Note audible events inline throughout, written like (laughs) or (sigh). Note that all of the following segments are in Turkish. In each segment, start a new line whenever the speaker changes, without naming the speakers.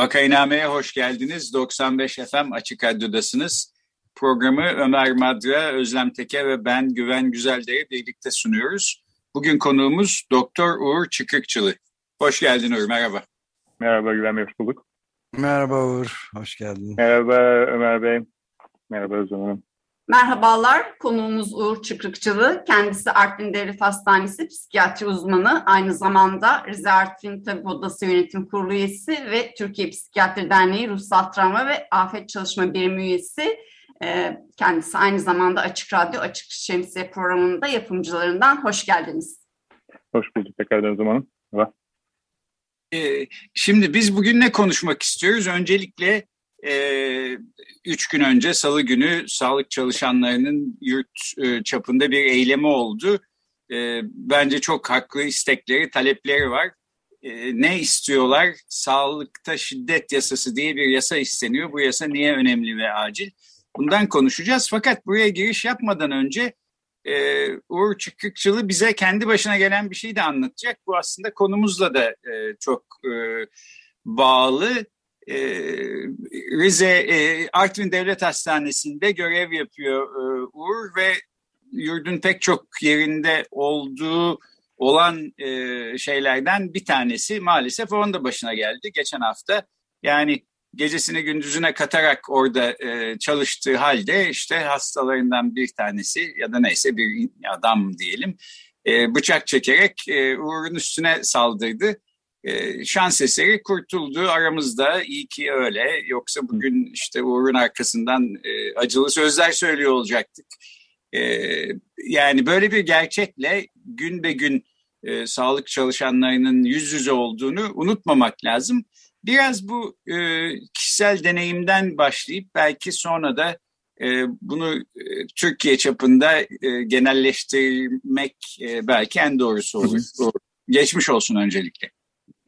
Vakainame'ye hoş geldiniz. 95 FM Açık Radyo'dasınız. Programı Ömer Madra, Özlem Teke ve ben Güven Güzeldere birlikte sunuyoruz. Bugün konuğumuz Doktor Uğur Çıkıkçılı. Hoş geldin Uğur, merhaba.
Merhaba Güven Bey, hoş bulduk.
Merhaba Uğur, hoş geldin.
Merhaba Ömer Bey. Merhaba Özlem Hanım.
Merhabalar, konuğumuz Uğur Çıkrıkçılı. Kendisi Artvin Devlet Hastanesi psikiyatri uzmanı. Aynı zamanda Rize Artvin Tabip Odası Yönetim Kurulu üyesi ve Türkiye Psikiyatri Derneği Ruhsal Travma ve Afet Çalışma Birimi üyesi. Ee, kendisi aynı zamanda Açık Radyo, Açık Şemsiye programında yapımcılarından. Hoş geldiniz.
Hoş bulduk tekrar o zaman. Merhaba.
Ee, şimdi biz bugün ne konuşmak istiyoruz? Öncelikle e, üç gün önce salı günü sağlık çalışanlarının yurt e, çapında bir eylemi oldu. E, bence çok haklı istekleri, talepleri var. E, ne istiyorlar? Sağlıkta şiddet yasası diye bir yasa isteniyor. Bu yasa niye önemli ve acil? Bundan konuşacağız. Fakat buraya giriş yapmadan önce e, Uğur Çıkıkçılı bize kendi başına gelen bir şey de anlatacak. Bu aslında konumuzla da e, çok e, bağlı. E, Rize e, Artvin Devlet Hastanesi'nde görev yapıyor e, Uğur ve yurdun pek çok yerinde olduğu olan şeylerden bir tanesi maalesef onun da başına geldi geçen hafta. Yani gecesini gündüzüne katarak orada çalıştığı halde işte hastalarından bir tanesi ya da neyse bir adam diyelim bıçak çekerek Uğur'un üstüne saldırdı e, şans eseri kurtuldu aramızda. iyi ki öyle. Yoksa bugün işte Uğur'un arkasından e, acılı sözler söylüyor olacaktık. E, yani böyle bir gerçekle gün be gün e, sağlık çalışanlarının yüz yüze olduğunu unutmamak lazım. Biraz bu e, kişisel deneyimden başlayıp belki sonra da e, bunu e, Türkiye çapında e, genelleştirmek e, belki en doğrusu olur. Geçmiş olsun öncelikle.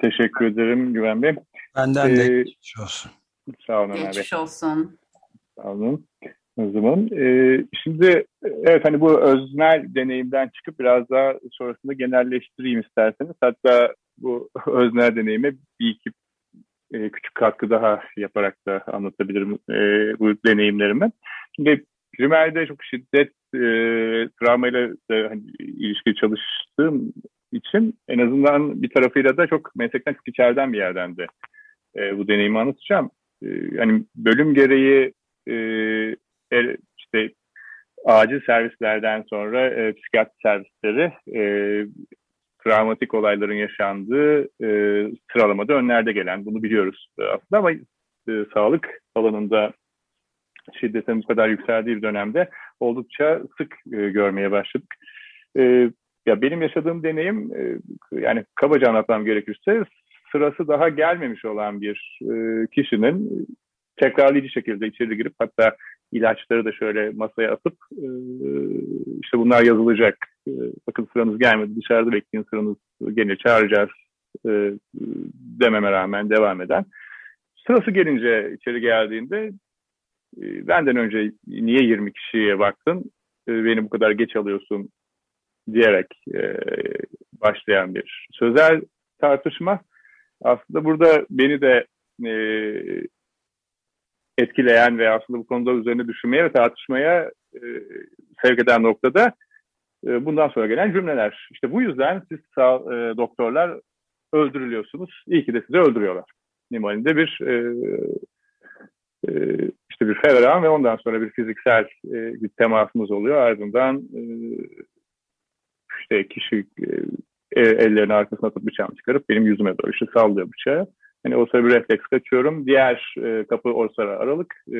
Teşekkür ederim Güven Bey.
Benden de ee, geçmiş olsun.
Sağ olun
Geçmiş olsun.
Sağ olun. O zaman ee, şimdi evet hani bu öznel deneyimden çıkıp biraz daha sonrasında genelleştireyim isterseniz. Hatta bu (laughs) öznel deneyime bir iki e, küçük katkı daha yaparak da anlatabilirim e, bu deneyimlerimi. Şimdi primerde çok şiddet e, travmayla da hani, ilişkili çalıştığım için en azından bir tarafıyla da çok meslekten çok içeriden bir yerden de e, bu deneyimi anlatacağım. E, yani bölüm gereği e, işte acil servislerden sonra e, psikiyatri servisleri e, travmatik olayların yaşandığı e, sıralamada önlerde gelen bunu biliyoruz aslında ama e, sağlık alanında şiddetin bu kadar yükseldiği bir dönemde oldukça sık e, görmeye başladık. E, ya benim yaşadığım deneyim e, yani kabaca anlatmam gerekirse sırası daha gelmemiş olan bir e, kişinin tekrarlayıcı şekilde içeri girip hatta ilaçları da şöyle masaya atıp e, işte bunlar yazılacak. Bakın sıranız gelmedi dışarıda bekleyin sıranız gene çağıracağız dememe rağmen devam eden. Sırası gelince içeri geldiğinde benden önce niye 20 kişiye baktın beni bu kadar geç alıyorsun diyerek e, başlayan bir sözel tartışma. Aslında burada beni de e, etkileyen ve aslında bu konuda üzerine düşünmeye ve tartışmaya e, sevk eden noktada e, bundan sonra gelen cümleler. İşte bu yüzden siz sağ, e, doktorlar öldürülüyorsunuz. İyi ki de sizi öldürüyorlar. Nimalinde bir e, e, işte bir fevran ve ondan sonra bir fiziksel e, bir temasımız oluyor. Ardından e, işte kişi e, ellerini arkasına atıp bıçağını çıkarıp benim yüzüme doğru işte sallıyor bıçağı. Hani o sırada bir refleks kaçıyorum. Diğer e, kapı o sıra aralık. E,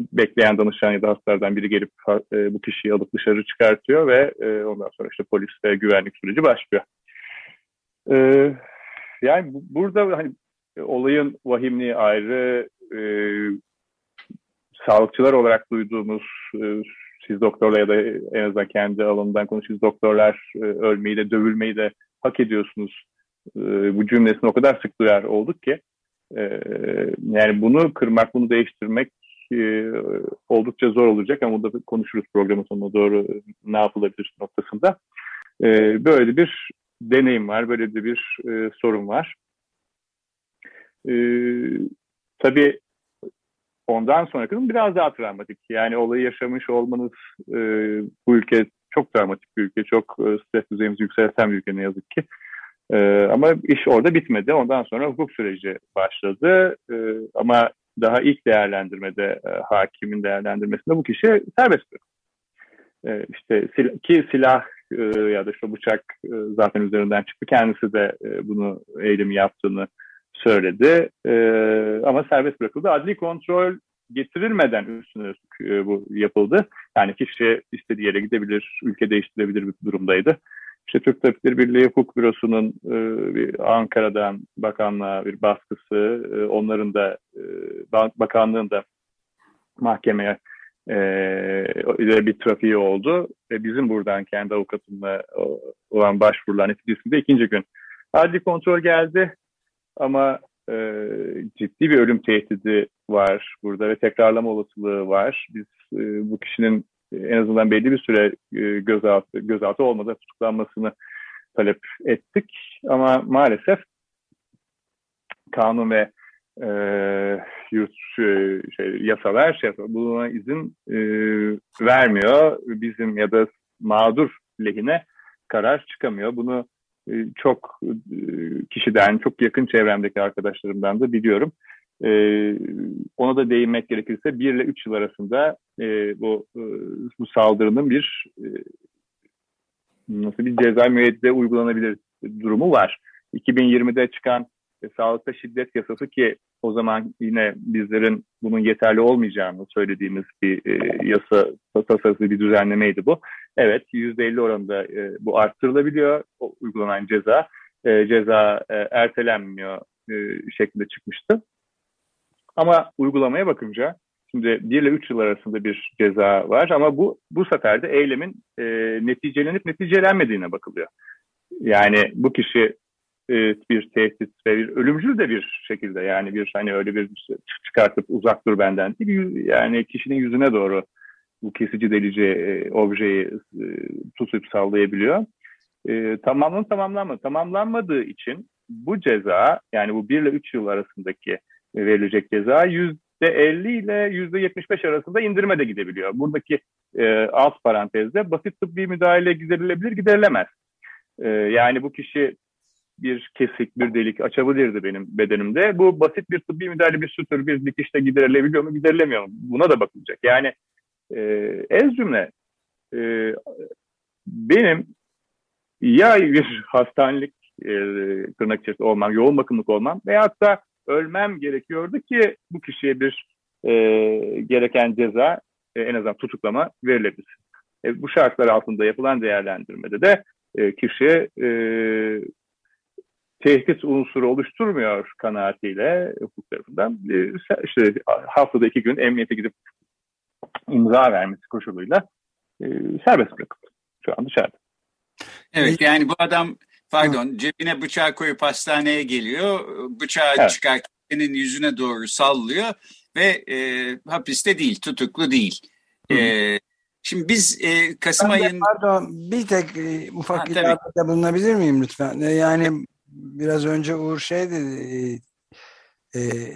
bekleyen danışan ya da hastalardan biri gelip e, bu kişiyi alıp dışarı çıkartıyor ve e, ondan sonra işte polis ve güvenlik süreci başlıyor. E, yani bu, burada hani olayın vahimliği ayrı, e, sağlıkçılar olarak duyduğumuz e, siz doktorla ya da en azından kendi alanından konuşuyoruz doktorlar e, ölmeyi de dövülmeyi de hak ediyorsunuz. E, bu cümlesini o kadar sık duyar olduk ki e, yani bunu kırmak, bunu değiştirmek oldukça zor olacak ama burada konuşuruz programın sonuna doğru ne yapılabilir noktasında. Böyle bir deneyim var, böyle de bir sorun var. Tabii ondan sonra kısım biraz daha travmatik. Yani olayı yaşamış olmanız e, bu ülke çok travmatik bir ülke, çok e, stres düzeyimizi yükselten bir ülke ne yazık ki. E, ama iş orada bitmedi. Ondan sonra hukuk süreci başladı. E, ama daha ilk değerlendirmede, e, hakimin değerlendirmesinde bu kişi serbest. E, işte sil ki silah e, ya da işte bıçak e, zaten üzerinden çıktı. Kendisi de e, bunu eylemi yaptığını söyledi. E, ama serbest bırakıldı. Adli kontrol getirilmeden üstüne e, bu yapıldı. Yani kişi istediği yere gidebilir, ülke değiştirebilir bir durumdaydı. İşte Türk Tabipleri Birliği Hukuk Bürosu'nun e, bir Ankara'dan bakanlığa bir baskısı, e, onların da e, bakanlığın da mahkemeye e, bir trafiği oldu. Ve bizim buradan kendi avukatımla olan başvurular neticesinde ikinci gün adli kontrol geldi. Ama e, ciddi bir ölüm tehdidi var burada ve tekrarlama olasılığı var. Biz e, bu kişinin en azından belli bir süre e, gözaltı, gözaltı olmadan tutuklanmasını talep ettik. Ama maalesef kanun ve e, yurt e, şey, yasalar şey, buna izin e, vermiyor. Bizim ya da mağdur lehine karar çıkamıyor. Bunu e, çok e, kişiden, çok yakın çevremdeki arkadaşlarımdan da biliyorum. E, ona da değinmek gerekirse 1 ile 3 yıl arasında bu bu saldırının bir nasıl bir ceza müeyyide uygulanabilir durumu var. 2020'de çıkan e, sağlıkta şiddet yasası ki o zaman yine bizlerin bunun yeterli olmayacağını söylediğimiz bir e, yasa tasarısı bir düzenlemeydi bu. Evet %50 oranında e, bu arttırılabiliyor o uygulanan ceza. E, ceza e, ertelenmiyor e, şeklinde çıkmıştı. Ama uygulamaya bakınca şimdi 1 ile 3 yıl arasında bir ceza var ama bu bu sefer de eylemin e, neticelenip neticelenmediğine bakılıyor. Yani bu kişi e, bir tehdit ve bir ölümcül de bir şekilde yani bir hani öyle bir çıkartıp uzak dur benden değil yani kişinin yüzüne doğru bu kesici delici e, objeyi e, tutup sallayabiliyor. E, tamamlanıp tamamlanmadı. Tamamlanmadığı için bu ceza yani bu 1 ile 3 yıl arasındaki verilecek ceza %50 ile %75 arasında indirime de gidebiliyor. Buradaki e, alt parantezde basit tıbbi müdahale giderilebilir, giderilemez. E, yani bu kişi bir kesik, bir delik açabilirdi benim bedenimde. Bu basit bir tıbbi müdahale, bir sütür, bir dikişte giderilebiliyor mu, giderilemiyor mu? Buna da bakılacak. Yani ez cümle e, benim ya bir (laughs) hastanelik e, tırnak içerisinde olmam, yoğun bakımlık olmam veyahut da ölmem gerekiyordu ki bu kişiye bir e, gereken ceza e, en azından tutuklama verilebilir. E, bu şartlar altında yapılan değerlendirmede de e, kişi e, tehdit unsuru oluşturmuyor kanaatiyle hukuk tarafından e, işte haftada iki gün emniyete gidip imza vermesi koşuluyla e, serbest bırakıldı. Şu an dışarıda.
Evet yani bu adam pardon cebine bıçağı koyup hastaneye geliyor. Bıçağı evet. çıkarken yüzüne doğru sallıyor ve e, hapiste değil, tutuklu değil. E, şimdi biz e, Kasım ben ayın...
Pardon bir tek e, ufak ha, ilavede bulunabilir miyim lütfen? E, yani biraz önce Uğur şey dedi e, e,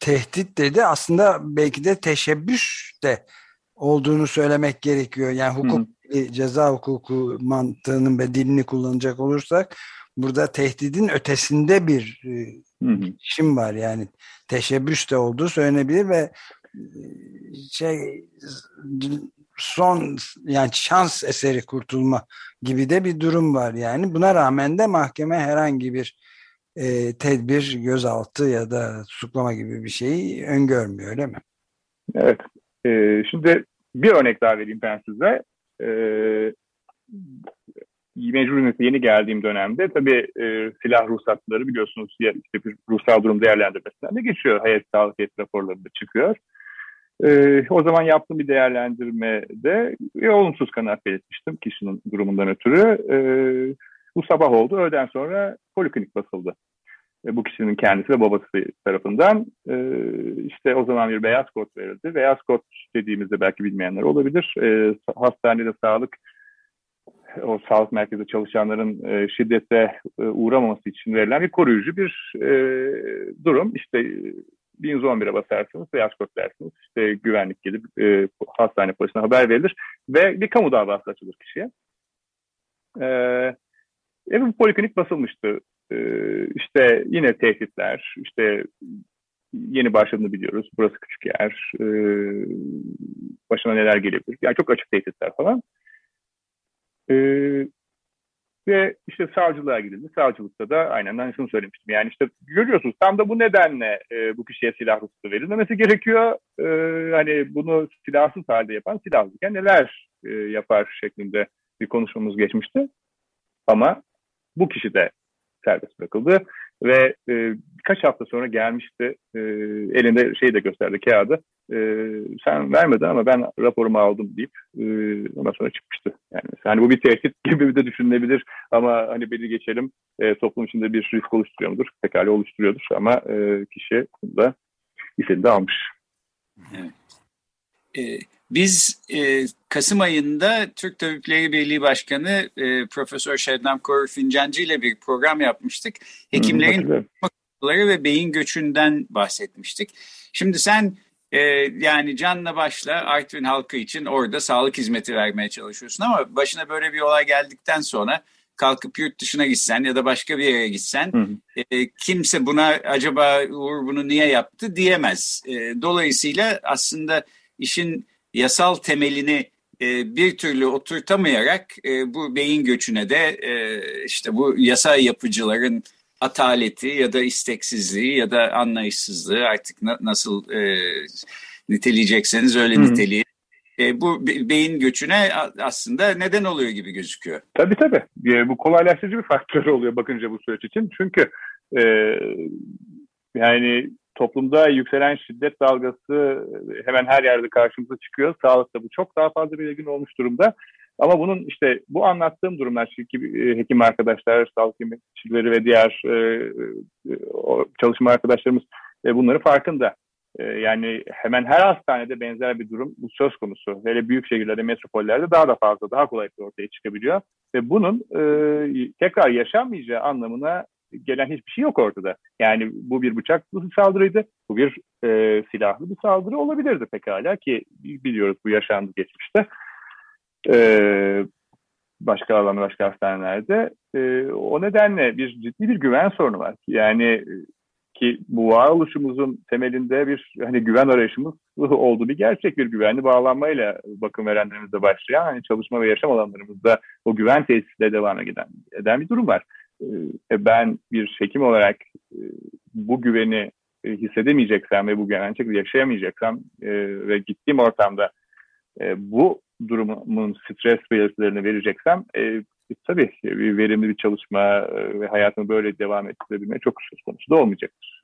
tehdit dedi aslında belki de teşebbüs de olduğunu söylemek gerekiyor. Yani hukuk Hı. ceza hukuku mantığının ve dilini kullanacak olursak burada tehdidin ötesinde bir e, var. Yani teşebbüs de olduğu söylenebilir ve e, şey son yani şans eseri kurtulma gibi de bir durum var yani. Buna rağmen de mahkeme herhangi bir e, tedbir, gözaltı ya da tutuklama gibi bir şeyi öngörmüyor öyle mi?
Evet. E, şimdi bir örnek daha vereyim ben size. E, mecbur yeni geldiğim dönemde tabii e, silah ruhsatları biliyorsunuz işte bir ruhsal durum değerlendirmesinden de geçiyor. Hayat sağlık heyet raporlarında çıkıyor. E, o zaman yaptığım bir değerlendirmede e, olumsuz kanaat belirtmiştim kişinin durumundan ötürü. E, bu sabah oldu. Öğleden sonra poliklinik basıldı. E, bu kişinin kendisi ve babası tarafından. E, işte o zaman bir beyaz kod verildi. Beyaz kod dediğimizde belki bilmeyenler olabilir. E, hastanede sağlık o sağlık merkezi çalışanların e, şiddete e, uğramaması için verilen bir koruyucu bir e, durum. İşte 1111'e basarsınız, beyaz kod dersiniz. İşte güvenlik gelip e, hastane polisine haber verilir ve bir kamu davası açılır kişiye. E, e, bu poliklinik basılmıştı. E, işte yine tehditler, işte yeni başladığını biliyoruz. Burası küçük yer, e, başına neler gelebilir. Yani çok açık tehditler falan. Ee, ve işte savcılığa gidildi. Savcılıkta da aynen ben şunu söylemiştim. Yani işte görüyorsunuz tam da bu nedenle e, bu kişiye silah ruhsatı verilmemesi gerekiyor. E, hani bunu silahsız halde yapan silahlıken neler e, yapar şeklinde bir konuşmamız geçmişti. Ama bu kişi de serbest bırakıldı ve e, birkaç hafta sonra gelmişti e, elinde şey de gösterdi kağıdı e, sen vermedin ama ben raporumu aldım deyip e, ondan sonra çıkmıştı. Yani hani bu bir tehdit (laughs) gibi de düşünülebilir ama hani beni geçelim e, toplum içinde bir risk oluşturuyor mudur? Pekala oluşturuyordur ama e, kişi da istediğini almış.
Evet. E, biz e, Kasım ayında Türk Tabipleri Birliği Başkanı e, Profesör Şebnem Korur Fincancı ile bir program yapmıştık. Hekimlerin Hı, ve beyin göçünden bahsetmiştik. Şimdi sen e, yani canla başla Artvin halkı için orada sağlık hizmeti vermeye çalışıyorsun ama başına böyle bir olay geldikten sonra kalkıp yurt dışına gitsen ya da başka bir yere gitsen hı hı. E, kimse buna acaba Uğur bunu niye yaptı diyemez. E, dolayısıyla aslında işin yasal temelini e, bir türlü oturtamayarak e, bu beyin göçüne de e, işte bu yasa yapıcıların ataleti ya da isteksizliği ya da anlayışsızlığı artık na, nasıl e, niteleyecekseniz öyle niteliği. E, bu beyin göçüne aslında neden oluyor gibi gözüküyor.
Tabii tabii. E, bu kolaylaştırıcı bir (laughs) faktör oluyor bakınca bu süreç için. Çünkü e, yani toplumda yükselen şiddet dalgası hemen her yerde karşımıza çıkıyor. Sağlıkta bu çok daha fazla belirgin olmuş durumda. Ama bunun işte bu anlattığım durumlar çünkü e, hekim arkadaşlar, sağlık hizmetçileri ve diğer e, e, çalışma arkadaşlarımız e, bunları farkında. E, yani hemen her hastanede benzer bir durum bu söz konusu. Hele büyük şehirlerde, metropollerde daha da fazla, daha kolay ortaya çıkabiliyor. Ve bunun e, tekrar yaşanmayacağı anlamına gelen hiçbir şey yok ortada. Yani bu bir bıçaklı bir saldırıydı, bu bir e, silahlı bir saldırı olabilirdi pekala ki biliyoruz bu yaşandı geçmişte e, başka alanda, başka hastanelerde. E, o nedenle bir ciddi bir güven sorunu var. Yani ki bu varoluşumuzun temelinde bir hani güven arayışımız (laughs) olduğu bir gerçek bir güvenli bağlanmayla bakım verenlerimizde başlayan hani çalışma ve yaşam alanlarımızda o güven tesisiyle devam eden, eden bir durum var. E, ben bir hekim olarak e, bu güveni e, hissedemeyeceksem ve bu güvenli yaşayamayacaksam e, ve gittiğim ortamda e, bu durumun stres belirtilerini vereceksem e, tabii bir verimli bir çalışma e, ve hayatımı böyle devam ettirebilme çok söz konusu da olmayacaktır.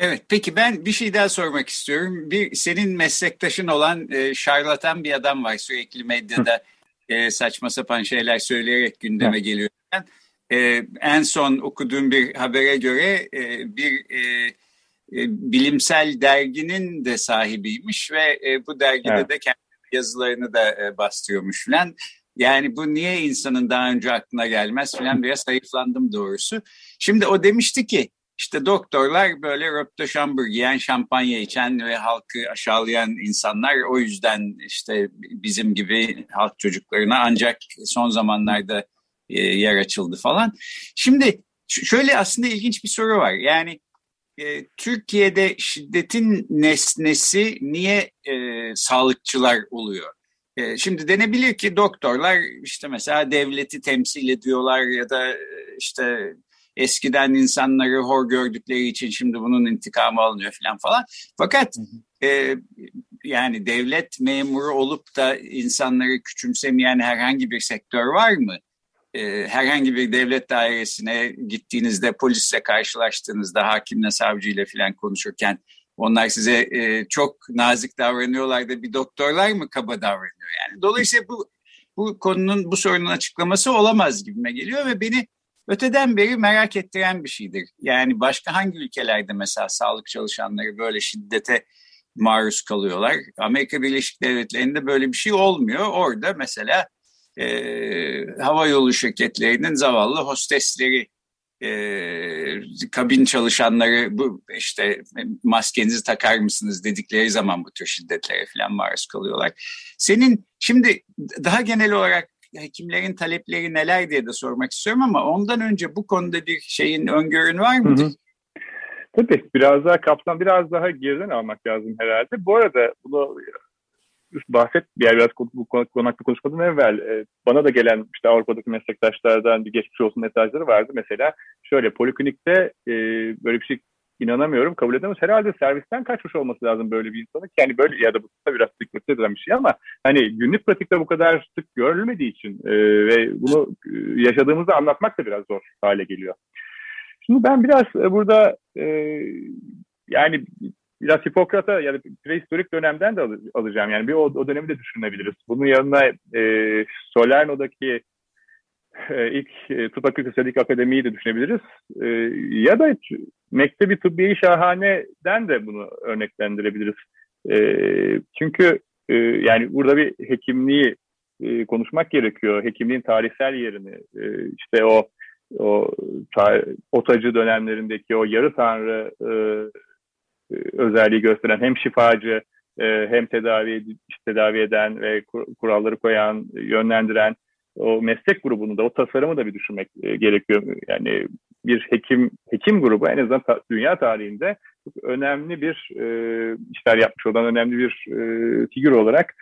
Evet, peki ben bir şey daha sormak istiyorum. Bir senin meslektaşın olan e, şarlatan bir adam var sürekli medyada e, saçma sapan şeyler söyleyerek gündeme Hı. geliyor. E, en son okuduğum bir habere göre e, bir e, e, bilimsel derginin de sahibiymiş ve e, bu dergide evet. de kendi yazılarını da e, bastırıyormuş falan. Yani bu niye insanın daha önce aklına gelmez falan biraz sayıflandım doğrusu. Şimdi o demişti ki işte doktorlar böyle röpte şambur giyen, şampanya içen ve halkı aşağılayan insanlar o yüzden işte bizim gibi halk çocuklarına ancak son zamanlarda yer açıldı falan. Şimdi şöyle aslında ilginç bir soru var. Yani e, Türkiye'de şiddetin nesnesi niye e, sağlıkçılar oluyor? E, şimdi denebilir ki doktorlar işte mesela devleti temsil ediyorlar ya da e, işte eskiden insanları hor gördükleri için şimdi bunun intikamı alınıyor falan falan. Fakat e, yani devlet memuru olup da insanları küçümsemeyen herhangi bir sektör var mı? E, herhangi bir devlet dairesine gittiğinizde polisle karşılaştığınızda hakimle savcıyla falan konuşurken onlar size e, çok nazik davranıyorlar da bir doktorlar mı kaba davranıyor yani. Dolayısıyla bu bu konunun bu sorunun açıklaması olamaz gibime geliyor ve beni öteden beri merak ettiren bir şeydir. Yani başka hangi ülkelerde mesela sağlık çalışanları böyle şiddete maruz kalıyorlar. Amerika Birleşik Devletleri'nde böyle bir şey olmuyor. Orada mesela e, hava yolu şirketlerinin zavallı hostesleri e, kabin çalışanları bu işte maskenizi takar mısınız dedikleri zaman bu tür şiddetlere falan maruz kalıyorlar. Senin şimdi daha genel olarak hekimlerin talepleri neler diye de sormak istiyorum ama ondan önce bu konuda bir şeyin öngörün var mıdır? Hı hı.
Tabii biraz daha kapsam biraz daha geriden almak lazım herhalde. Bu arada bunu bahset bir yer biraz bu konaklı konuşmadan evvel e, bana da gelen işte Avrupa'daki meslektaşlardan bir geçmiş olsun mesajları vardı. Mesela şöyle poliklinikte e, böyle bir şey inanamıyorum kabul edemez. Herhalde servisten kaçmış olması lazım böyle bir insanın. Yani böyle ya da bu da biraz sıklıkta edilen bir şey ama hani günlük pratikte bu kadar sık görülmediği için e, ve bunu e, yaşadığımızda anlatmak da biraz zor hale geliyor. Şimdi ben biraz e, burada e, yani biraz Hipokrat'a ya da prehistorik dönemden de alacağım. Yani bir o, o dönemi de düşünebiliriz. Bunun yanına e, Salerno'daki e, ilk e, tıp ilk akademiyi de düşünebiliriz. E, ya da Mektebi Tıbbiye Şahane'den de bunu örneklendirebiliriz. E, çünkü e, yani burada bir hekimliği e, konuşmak gerekiyor. Hekimliğin tarihsel yerini, e, işte o o otacı dönemlerindeki o yarı tanrı e, özelliği gösteren hem şifacı e, hem tedavi tedavi eden ve kuralları koyan, yönlendiren o meslek grubunu da o tasarımı da bir düşünmek e, gerekiyor. Yani bir hekim hekim grubu en azından ta, dünya tarihinde çok önemli bir e, işler yapmış olan önemli bir e, figür olarak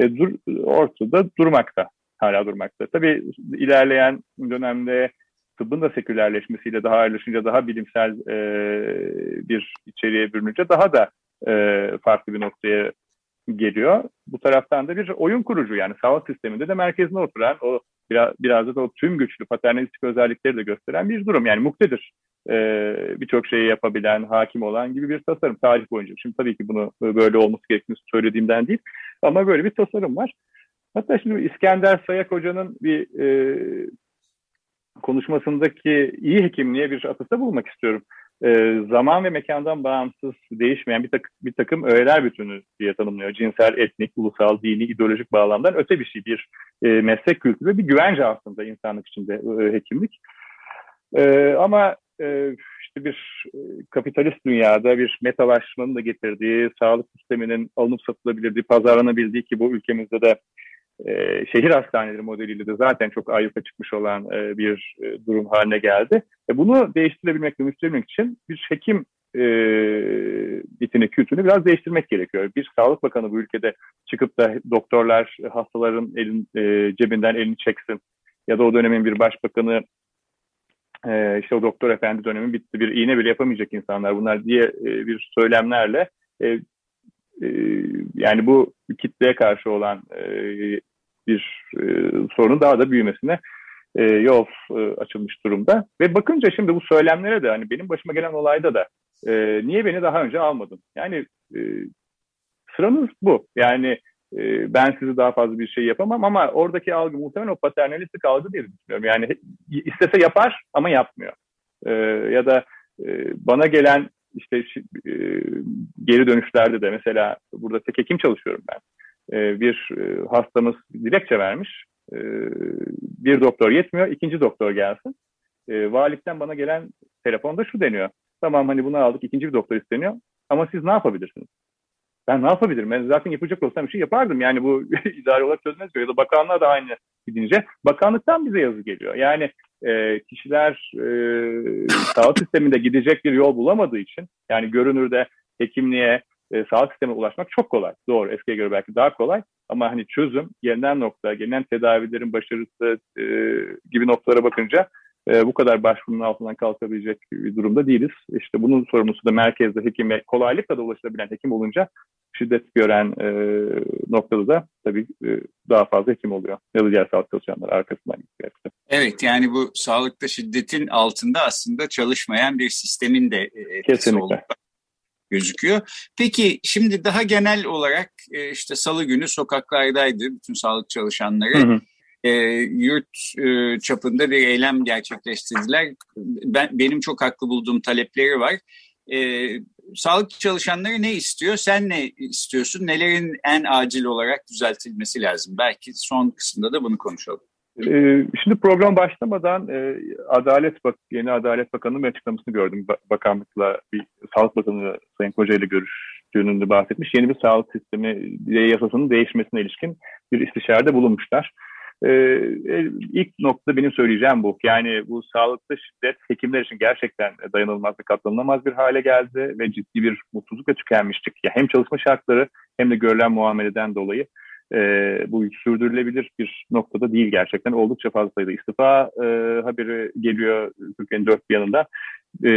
e, dur, ortada durmakta. Hala durmakta. Tabii ilerleyen dönemde tıbbın da sekülerleşmesiyle daha ayrışınca daha bilimsel e, bir içeriğe bürününce daha da e, farklı bir noktaya geliyor. Bu taraftan da bir oyun kurucu yani sağlık sisteminde de merkezine oturan o biraz, biraz da o tüm güçlü paternalistik özellikleri de gösteren bir durum. Yani muktedir. Ee, birçok şeyi yapabilen, hakim olan gibi bir tasarım tarih boyunca. Şimdi tabii ki bunu böyle olması gerektiğini söylediğimden değil ama böyle bir tasarım var. Hatta şimdi İskender Sayak Hoca'nın bir e, konuşmasındaki iyi hekimliğe bir atıfta bulmak istiyorum. E, zaman ve mekandan bağımsız değişmeyen bir, tak, bir takım öğeler bütünü diye tanımlıyor. Cinsel, etnik, ulusal, dini, ideolojik bağlamdan öte bir şey. Bir e, meslek kültürü bir güvence aslında insanlık içinde e, hekimlik. E, ama e, işte bir e, kapitalist dünyada bir metalaşmanın da getirdiği, sağlık sisteminin alınıp satılabilirdiği, pazarlanabildiği ki bu ülkemizde de e, şehir hastaneleri modeliyle de zaten çok ayyuka çıkmış olan e, bir e, durum haline geldi. E, bunu değiştirebilmek, dönüştürmek için bir hekim e, bitini, kültürünü biraz değiştirmek gerekiyor. Bir Sağlık Bakanı bu ülkede çıkıp da doktorlar hastaların elin, e, cebinden elini çeksin ya da o dönemin bir başbakanı e, işte o doktor efendi dönemi bitti bir iğne bile yapamayacak insanlar bunlar diye e, bir söylemlerle e, e, yani bu kitleye karşı olan e, bir e, sorunun daha da büyümesine e, yol e, açılmış durumda. Ve bakınca şimdi bu söylemlere de hani benim başıma gelen olayda da e, niye beni daha önce almadın? Yani e, sıranız bu. Yani e, ben sizi daha fazla bir şey yapamam ama oradaki algı muhtemelen o paternalistik algı diye düşünüyorum. Yani istese yapar ama yapmıyor. E, ya da e, bana gelen işte e, geri dönüşlerde de mesela burada tek hekim çalışıyorum ben. E, bir e, hastamız dilekçe vermiş. E, bir doktor yetmiyor, ikinci doktor gelsin. E, valilikten bana gelen telefonda şu deniyor. Tamam hani bunu aldık, ikinci bir doktor isteniyor. Ama siz ne yapabilirsiniz? Ben ne yapabilirim? Ben zaten yapacak olsam bir şey yapardım. Yani bu (laughs) idare olarak çözmez Ya da bakanlığa da aynı gidince. Bakanlıktan bize yazı geliyor. Yani e, kişiler e, sağlık sisteminde gidecek bir yol bulamadığı için yani görünürde hekimliğe e, sağlık sistemine ulaşmak çok kolay. Doğru eskiye göre belki daha kolay ama hani çözüm gelinen nokta, gelinen tedavilerin başarısı e, gibi noktalara bakınca e, bu kadar başvurunun altından kalkabilecek bir durumda değiliz. İşte bunun sorumlusu da merkezde hekime kolaylıkla da ulaşılabilen hekim olunca şiddet gören e, noktada da tabii e, daha fazla hekim oluyor. Ya da diğer sağlık çalışanları arkasından gidiyor.
Evet yani bu sağlıkta şiddetin altında aslında çalışmayan bir sistemin de etkisi Kesinlikle. Gözüküyor. Peki şimdi daha genel olarak e, işte salı günü sokaklardaydı bütün sağlık çalışanları. Hı hı e, yurt e, çapında bir eylem gerçekleştirdiler. Ben Benim çok haklı bulduğum talepleri var. E, sağlık çalışanları ne istiyor? Sen ne istiyorsun? Nelerin en acil olarak düzeltilmesi lazım? Belki son kısımda da bunu konuşalım.
Ee, şimdi program başlamadan e, Adalet Bak yeni Adalet Bakanı'nın açıklamasını gördüm. Bakanlıkla bir Sağlık Bakanı Sayın Koca ile görüştüğünün de bahsetmiş. Yeni bir sağlık sistemi yasasının değişmesine ilişkin bir istişarede bulunmuşlar. Ee, ilk nokta benim söyleyeceğim bu. Yani bu sağlıkta şiddet hekimler için gerçekten dayanılmaz ve katlanılamaz bir hale geldi ve ciddi bir mutsuzluk ve tükenmiştik. Ya hem çalışma şartları hem de görülen muameleden dolayı e, bu sürdürülebilir bir noktada değil gerçekten. Oldukça fazla sayıda istifa e, haberi geliyor Türkiye'nin dört bir yanında. E,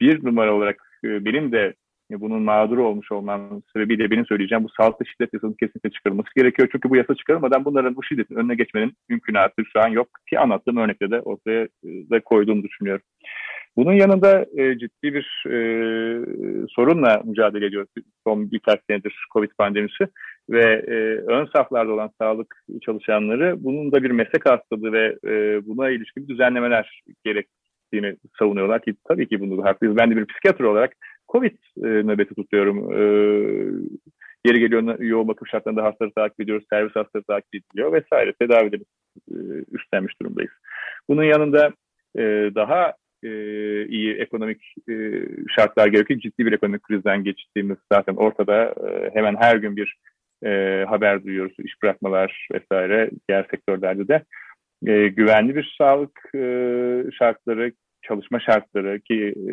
bir numara olarak e, benim de bunun mağduru olmuş olmam sebebiyle benim söyleyeceğim bu sağlıklı şiddet yasasının kesinlikle çıkarılması gerekiyor. Çünkü bu yasa çıkarılmadan bunların bu şiddetin önüne geçmenin mümkünatı şu an yok ki anlattığım örnekte de ortaya e, da koyduğumu düşünüyorum. Bunun yanında e, ciddi bir e, sorunla mücadele ediyoruz son birkaç senedir Covid pandemisi ve e, ön saflarda olan sağlık çalışanları bunun da bir meslek hastalığı ve e, buna ilişkin düzenlemeler gerektiğini savunuyorlar ki tabii ki bunu haklıyız. Ben de bir psikiyatr olarak Covid e, nöbeti tutuyorum. E, yeri geliyor yoğun bakım şartlarında hastaları takip ediyoruz, servis hastaları takip ediliyor vesaire. Tedavileri e, üstlenmiş durumdayız. Bunun yanında e, daha e, iyi ekonomik e, şartlar gerekiyor. Ciddi bir ekonomik krizden geçtiğimiz zaten ortada. E, hemen her gün bir e, haber duyuyoruz. iş bırakmalar vesaire diğer sektörlerde de. E, güvenli bir sağlık e, şartları, çalışma şartları ki e,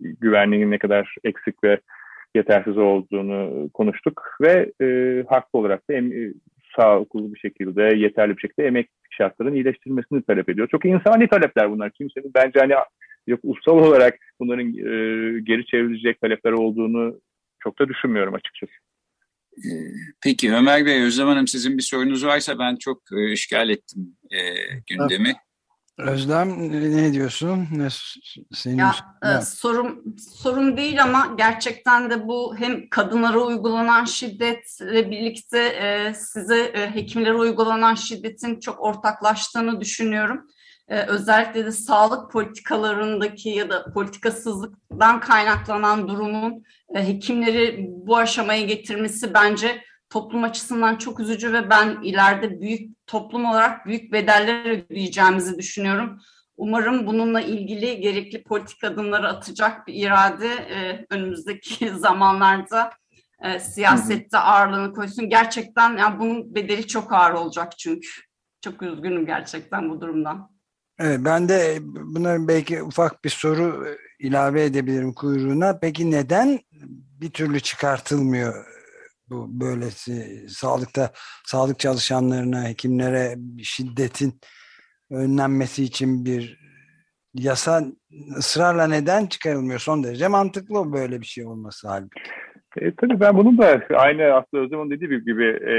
güvenliğin ne kadar eksik ve yetersiz olduğunu konuştuk ve e, haklı olarak da em, e, sağlıklı bir şekilde, yeterli bir şekilde emek şartlarının iyileştirilmesini talep ediyor. Çok insani talepler bunlar. Kimsenin bence hani yok ulusal olarak bunların e, geri çevrilecek talepler olduğunu çok da düşünmüyorum açıkçası.
Peki Ömer Bey, Özlem Hanım sizin bir sorunuz varsa ben çok e, işgal ettim e, gündemi.
Özlem ne diyorsun? Ne,
senin ya, e, sorum sorum değil ama gerçekten de bu hem kadınlara uygulanan şiddetle birlikte e, size e, hekimlere uygulanan şiddetin çok ortaklaştığını düşünüyorum. E, özellikle de sağlık politikalarındaki ya da politikasızlıktan kaynaklanan durumun e, hekimleri bu aşamaya getirmesi bence toplum açısından çok üzücü ve ben ileride büyük toplum olarak büyük bedeller ödeyeceğimizi düşünüyorum. Umarım bununla ilgili gerekli politik adımları atacak bir irade e, önümüzdeki (laughs) zamanlarda e, siyasette ağırlığını koysun. Gerçekten yani bunun bedeli çok ağır olacak çünkü. Çok üzgünüm gerçekten bu durumdan.
Evet, ben de buna belki ufak bir soru ilave edebilirim kuyruğuna. Peki neden bir türlü çıkartılmıyor bu böylesi sağlıkta sağlık çalışanlarına, hekimlere şiddetin önlenmesi için bir yasa ısrarla neden çıkarılmıyor? Son derece mantıklı böyle bir şey olması halbuki.
E, tabii ben bunun da aynı aslında Özlem'in dediği gibi e,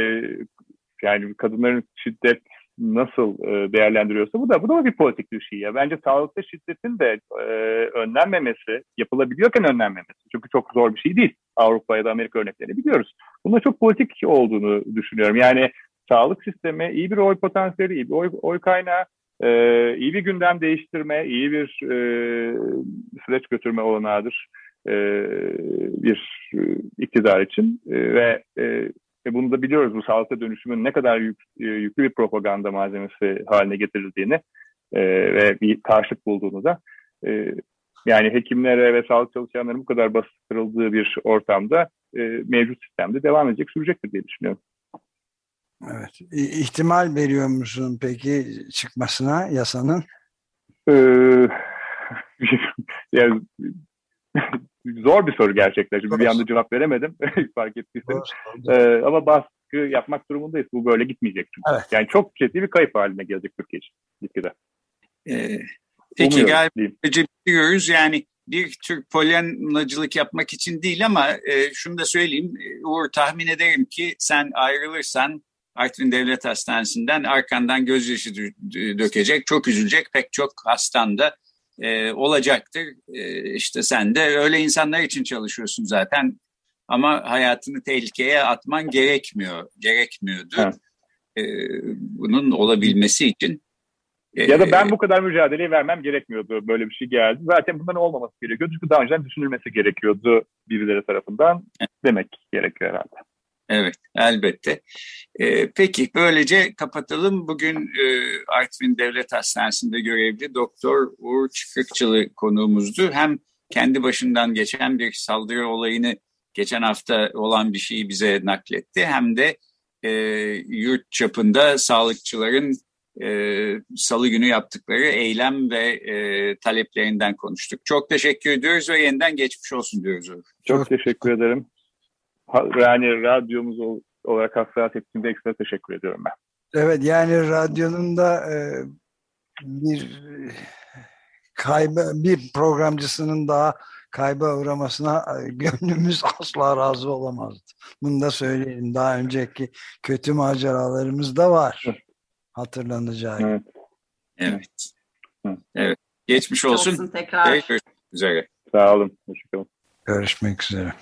yani kadınların şiddet nasıl e, değerlendiriyorsa bu da bu da bir politik bir şey ya. Bence sağlıkta şiddetin de e, önlenmemesi, yapılabiliyorken önlenmemesi. Çünkü çok zor bir şey değil. Avrupa ya da Amerika örneklerini biliyoruz. Bunun çok politik olduğunu düşünüyorum. Yani sağlık sistemi iyi bir oy potansiyeli, iyi bir oy, oy kaynağı, e, iyi bir gündem değiştirme, iyi bir e, süreç götürme olanağıdır e, bir e, iktidar için e, ve e, ve bunu da biliyoruz bu sağlıkta dönüşümün ne kadar yük, e, yüklü bir propaganda malzemesi haline getirildiğini e, ve bir karşılık bulduğunu da e, yani hekimlere ve sağlık çalışanlarının bu kadar bastırıldığı bir ortamda e, mevcut sistemde devam edecek, sürecektir diye düşünüyorum.
Evet. İhtimal veriyor musun peki çıkmasına yasanın?
Ee, (laughs) yani (laughs) Zor bir soru gerçekten. Şimdi bir anda cevap veremedim (laughs) fark ettiyseniz. Ee, ama baskı yapmak durumundayız. Bu böyle gitmeyecek çünkü. Evet. Yani çok ciddi bir kayıp haline gelecek Türkiye için gitgide.
Ee, peki galiba bitiriyoruz. Yani bir tür polyanlacılık yapmak için değil ama e, şunu da söyleyeyim. Uğur tahmin ederim ki sen ayrılırsan Artvin Devlet Hastanesi'nden arkandan gözyaşı dökecek, çok üzülecek pek çok hastan da e, olacaktır. E, işte sen de öyle insanlar için çalışıyorsun zaten ama hayatını tehlikeye atman gerekmiyor, gerekmiyordu. Evet. E, bunun olabilmesi için.
E, ya da ben bu kadar mücadeleyi vermem gerekmiyordu. Böyle bir şey geldi. Zaten bunların olmaması gerekiyordu. Çünkü daha önceden düşünülmesi gerekiyordu birileri tarafından. Demek gerekiyor herhalde.
Evet, elbette. Ee, peki, böylece kapatalım. Bugün e, Artvin Devlet Hastanesi'nde görevli Doktor Uğur Çıkıkçılı konuğumuzdu. Hem kendi başından geçen bir saldırı olayını geçen hafta olan bir şeyi bize nakletti. Hem de e, yurt çapında sağlıkçıların e, salı günü yaptıkları eylem ve e, taleplerinden konuştuk. Çok teşekkür ediyoruz ve yeniden geçmiş olsun diyoruz.
Çok teşekkür ederim yani radyomuz olarak hassas ettiğinde ekstra teşekkür ediyorum ben.
Evet yani radyonun da e, bir kayba bir programcısının daha kayba uğramasına e, (laughs) gönlümüz asla razı olamazdı. Bunu da söyleyelim. Daha önceki kötü maceralarımız da var. Hatırlanacağı
Evet. Evet. evet. Geçmiş olsun. olsun
tekrar.
Görüşmek üzere.
Sağ olun. Hoşçakalın.
Görüşmek üzere.